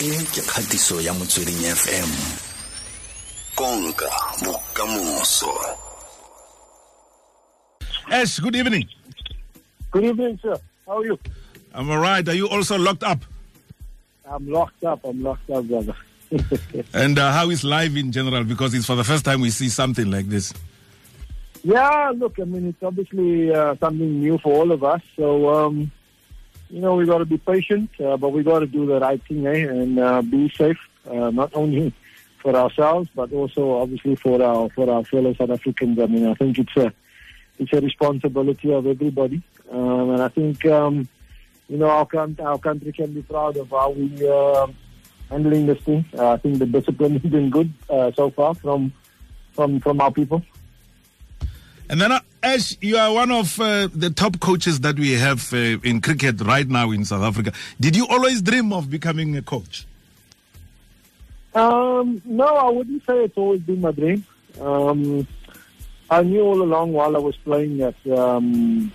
e ke kgatiso ya motsweding fm konka bokamoso Ash, good evening. Good evening, sir. How are you? I'm all right. Are you also locked up? I'm locked up. I'm locked up, brother. And uh, how is life in general? Because it's for the first time we see something like this. yeah, look, I mean, it's obviously uh, something new for all of us. So, um, you know, we got to be patient, uh, but we got to do the right thing, eh? And uh, be safe, uh, not only for ourselves, but also obviously for our for our fellow South Africans. I mean, I think it's a it's a responsibility of everybody, um, and I think um, you know our our country can be proud of how we uh, handling this thing. I think the discipline has been good uh, so far from from from our people. And then, uh, Ash, you are one of uh, the top coaches that we have uh, in cricket right now in South Africa. Did you always dream of becoming a coach? Um, no, I wouldn't say it's always been my dream. Um, I knew all along while I was playing that, um,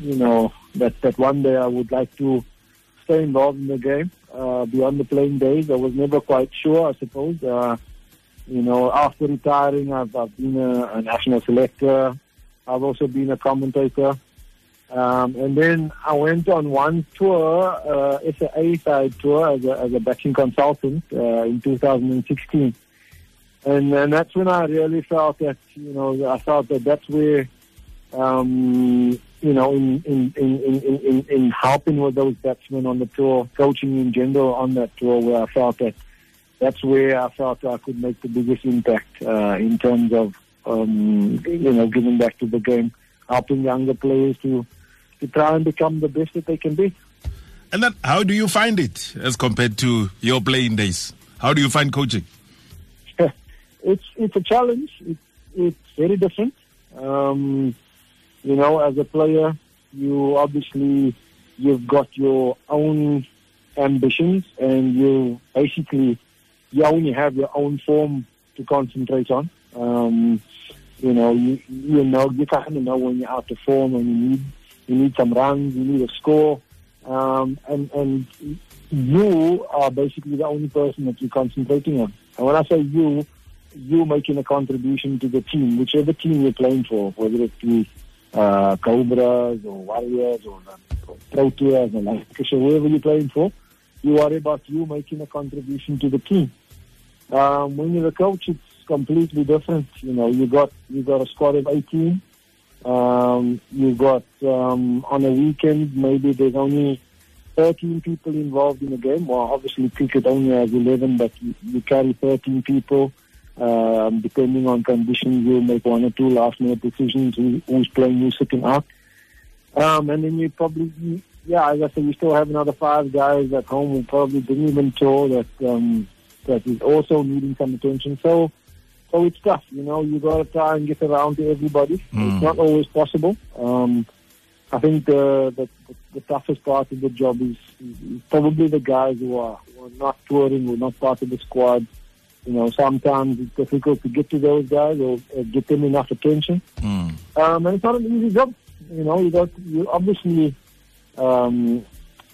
you know, that, that one day I would like to stay involved in the game uh, beyond the playing days. I was never quite sure, I suppose. Uh, you know, after retiring, I've, I've been a, a national selector. I've also been a commentator. Um, and then I went on one tour, uh, it's an A side tour as a, as a batting consultant uh, in 2016. And, and that's when I really felt that, you know, I felt that that's where, um, you know, in, in, in, in, in, in helping with those batsmen on the tour, coaching in general on that tour, where I felt that that's where I felt I could make the biggest impact uh, in terms of, um, you know, giving back to the game, helping younger players to to try and become the best that they can be. And then, how do you find it as compared to your playing days? How do you find coaching? it's it's a challenge. It's it's very different. Um, you know, as a player, you obviously you've got your own ambitions, and you basically you only have your own form to concentrate on. Um, you know, you you know you kind of know when you're out of form and you need you need some runs, you need a score, um, and and you are basically the only person that you're concentrating on. And when I say you, you making a contribution to the team, whichever team you're playing for, whether it be uh, Cobras or Warriors or, or Proteas or Lancashire, whoever you're playing for, you worry about you making a contribution to the team. Um, when you're a coach, it's completely different. You know, you got you got a squad of 18. Um, you got um, on a weekend maybe there's only 13 people involved in the game. Well, obviously cricket only has 11, but you, you carry 13 people. Um, depending on conditions, you'll make one or two last minute decisions. Who, who's playing, who's sitting out. Um, and then you probably, you, yeah, as I said, you still have another five guys at home who probably didn't even tour that um, that is also needing some attention. So, so it's tough. You know, you got to try and get around to everybody. Mm. It's not always possible. Um, I think the, the the toughest part of the job is, is probably the guys who are, who are not touring, who are not part of the squad. You know, sometimes it's difficult to get to those guys or, or get them enough attention. Mm. Um, and it's not an easy job. You know, you got you obviously um,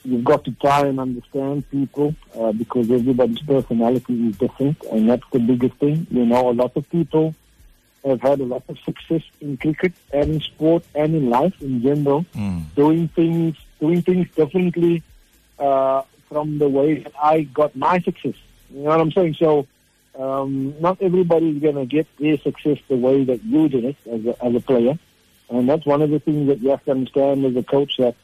you've got to try and understand people uh, because everybody's personality is different, and that's the biggest thing. You know, a lot of people have had a lot of success in cricket and in sport and in life in general, Mm. doing things doing things differently uh, from the way that I got my success. You know what I'm saying? So. Um, not everybody is going to get their success the way that you did it as a, as a player. And that's one of the things that you have to understand as a coach that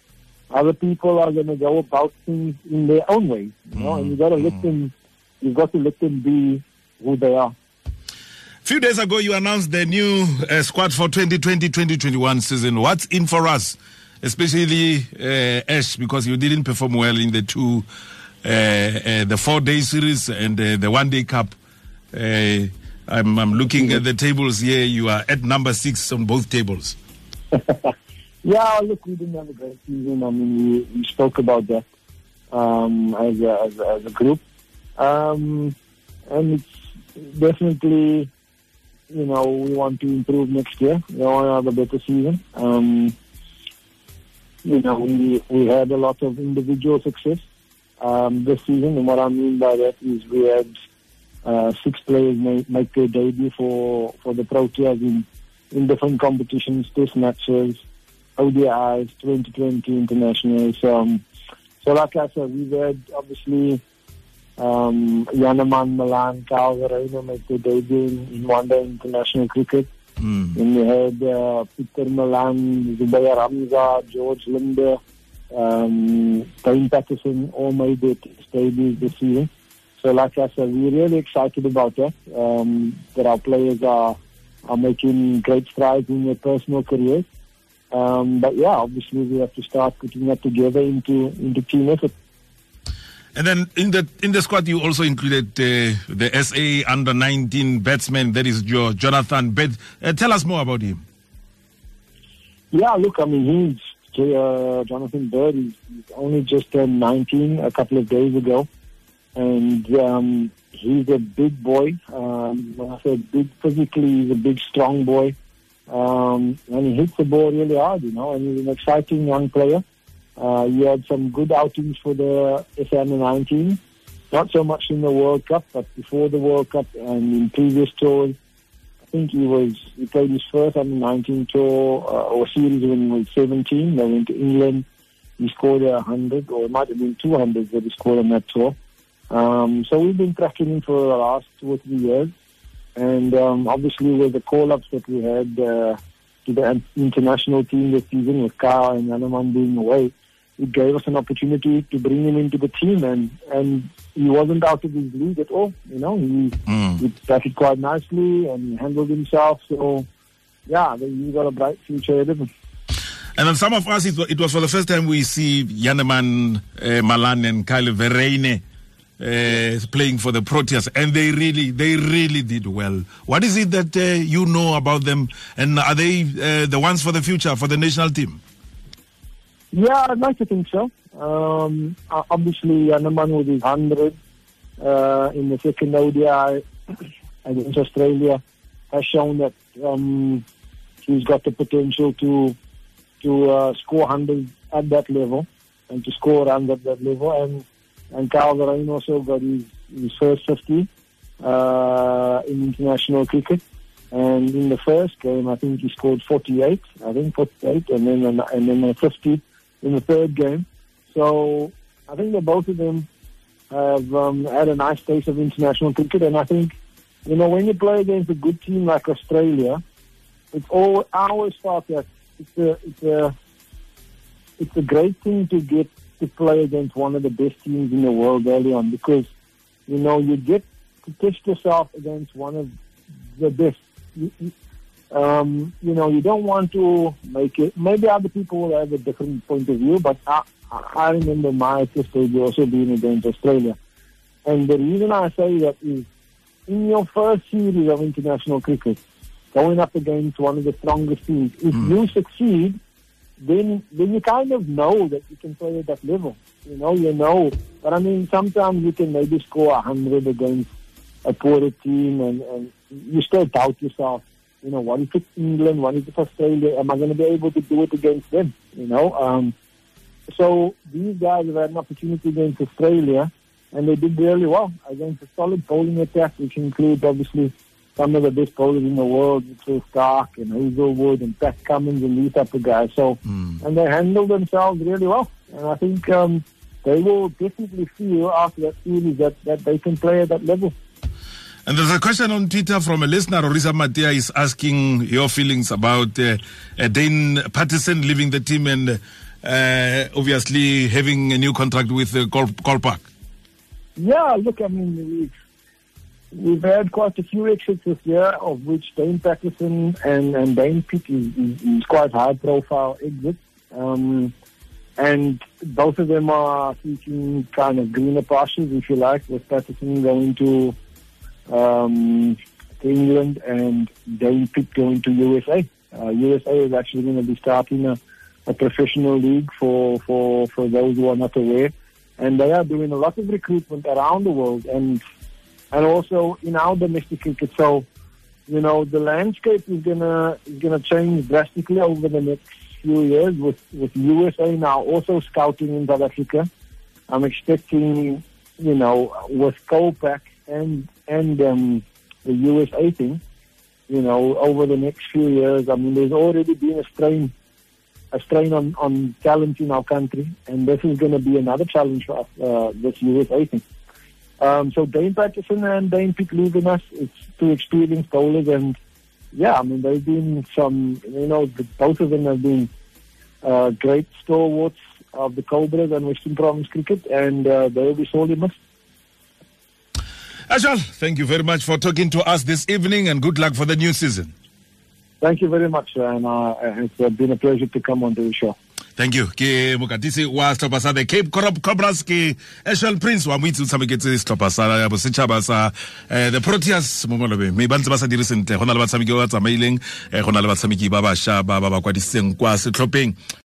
other people are going to go about things in their own ways, you know, and you got to let them, you've got to let them be who they are. A few days ago, you announced the new uh, squad for 2020-2021 season. What's in for us, especially uh, Ash, because you didn't perform well in the two, uh, uh, the four-day series and uh, the one-day cup. Uh, I'm, I'm looking at the tables here. You are at number six on both tables. Yeah, look, we didn't have a great season. I mean, we, we spoke about that um, as, a, as, a, as a group. Um, and it's definitely, you know, we want to improve next year. We want to have a better season. Um, you know, we, we had a lot of individual success. um, this season. And what I mean by that is we had uh, six players make, make their debut for, for the Proteas in, in different competitions, test matches, ODIs, 2020 internationals. Um, so like I said, we've had obviously um, Janneman, Malan, Kyle Verreynne make their debut in, in one-day international cricket. Mm. And we had uh, Peter Malan, Zubair Hamza, George Linde, um, Dane Paterson all made their debuts this year. So like I said, we're really excited about that, um, that our players are, are making great strides in their personal careers. Um, but yeah, obviously we have to start putting that together into, into team effort. And then in the in the squad, you also included uh, the SA under 19 batsman, that is your Jonathan Bird. Uh, tell us more about him. Yeah, look, I mean, he's uh, Jonathan Bird. He's, he's only just turned 19 a couple of days ago, and um, he's a big boy. Um, when I say big physically, he's a big, strong boy, um, and he hits the ball really hard, you know. And he's an exciting young player. Uh, he had some good outings for the SM 19. Not so much in the World Cup, but before the World Cup and in previous tours. I think he was he played his first under 19 tour uh, or series when he was 17. They went to England. He scored a 100, or it might have been 200 that he scored on that tour. Um, so we've been tracking him for the last two or three years. And um, obviously, with the call ups that we had uh, to the international team this season, with Kyle and Janneman being away, it gave us an opportunity to bring him into the team, and and he wasn't out of his league at all. You know, he Mm. he batted quite nicely and handled himself. So, yeah, he's got a bright future ahead of him. And then some of us, it, wa- it was for the first time we see Janneman, uh, Malan, and Kyle Verreynne uh, playing for the Proteas, and they really, they really did well. What is it that uh, you know about them, and are they uh, the ones for the future for the national team? Yeah, I'd like to think so. Um, obviously, Janneman with his 100 uh, in the second ODI against Australia has shown that um, he's got the potential to to uh, score 100 at that level and to score runs at that level. And and Kyle Verreynne also got his, his first 50 uh, in international cricket. And in the first game, I think he scored 48. I think 48, and then and then a 50 in the third game. So I think that both of them have um, had a nice taste of international cricket, and I think you know when you play against a good team like Australia, it's all I always thought that it's a it's a it's a great thing to get to play against one of the best teams in the world early on because you know you get to test yourself against one of the best. You, you, um, you know, you don't want to make it. Maybe other people will have a different point of view, but I, I remember my test debut also being against Australia. And the reason I say that is in your first series of international cricket, going up against one of the strongest teams, if you succeed, then then you kind of know that you can play at that level. You know, you know. But I mean, sometimes you can maybe score a hundred against a poorer team, and, and you still doubt yourself. You know, what if it's England? What if it's Australia? Am I going to be able to do it against them? You know, um, so these guys have had an opportunity against Australia, and they did really well against a solid bowling attack, which includes obviously some of the best bowlers in the world, Mitchell Starc and Hazlewood and Pat Cummins and these type of guys. So, and they handled themselves really well, and I think um, they will definitely feel after that series that, that they can play at that level. And there's a question on Twitter from a listener, Orisa Matia, is asking your feelings about uh, uh, Dane Paterson leaving the team and uh, obviously having a new contract with uh, Col- Kolpak. Yeah, look, I mean, we've, had quite a few exits this year, of which Dane Paterson and, and Dane Piedt is, is, is quite high profile exits. Um, and both of them are seeking kind of greener pastures, if you like, with Paterson going to, um, England and Dane Piedt going to USA. Uh, USA is actually going to be starting a, a professional league for, for, for those who are not aware and they are doing a lot of recruitment around the world and and also in our domestic cricket. So, you know, the landscape is gonna is gonna change drastically over the next few years with with USA now also scouting in South Africa. I'm expecting, you know, with Kolpak and and um, the USA thing, you know, over the next few years, I mean, there's already been a strain, a strain on, on talent in our country, and this is going to be another challenge for us, uh, this USA thing. Um, so Dane Paterson and Dane Piedt us, it's two experienced bowlers, and yeah, I mean, they've been some, you know, the, both of them have been uh, great stalwarts of the Cobras and Western Province cricket, and uh, they will be sorely missed. Ashwell, thank you very much for talking to us this evening and good luck for the new season. Thank you very much, and uh, it's been a pleasure to come on to the show. Thank you. Ke mokatisi wa setlhopha sa the cape corop cobras ke ashel prince wa mo itse o tshameketse setlhopha sa bosetšhaba sa eh, the proteus mo malobeng. Mme ba ntse ba sa dire sentle. Go na le batshameki ba ba tsamaileng eh, go na le batshameki ba bašwa ba ba ba kwadisitseng kwa setlhopheng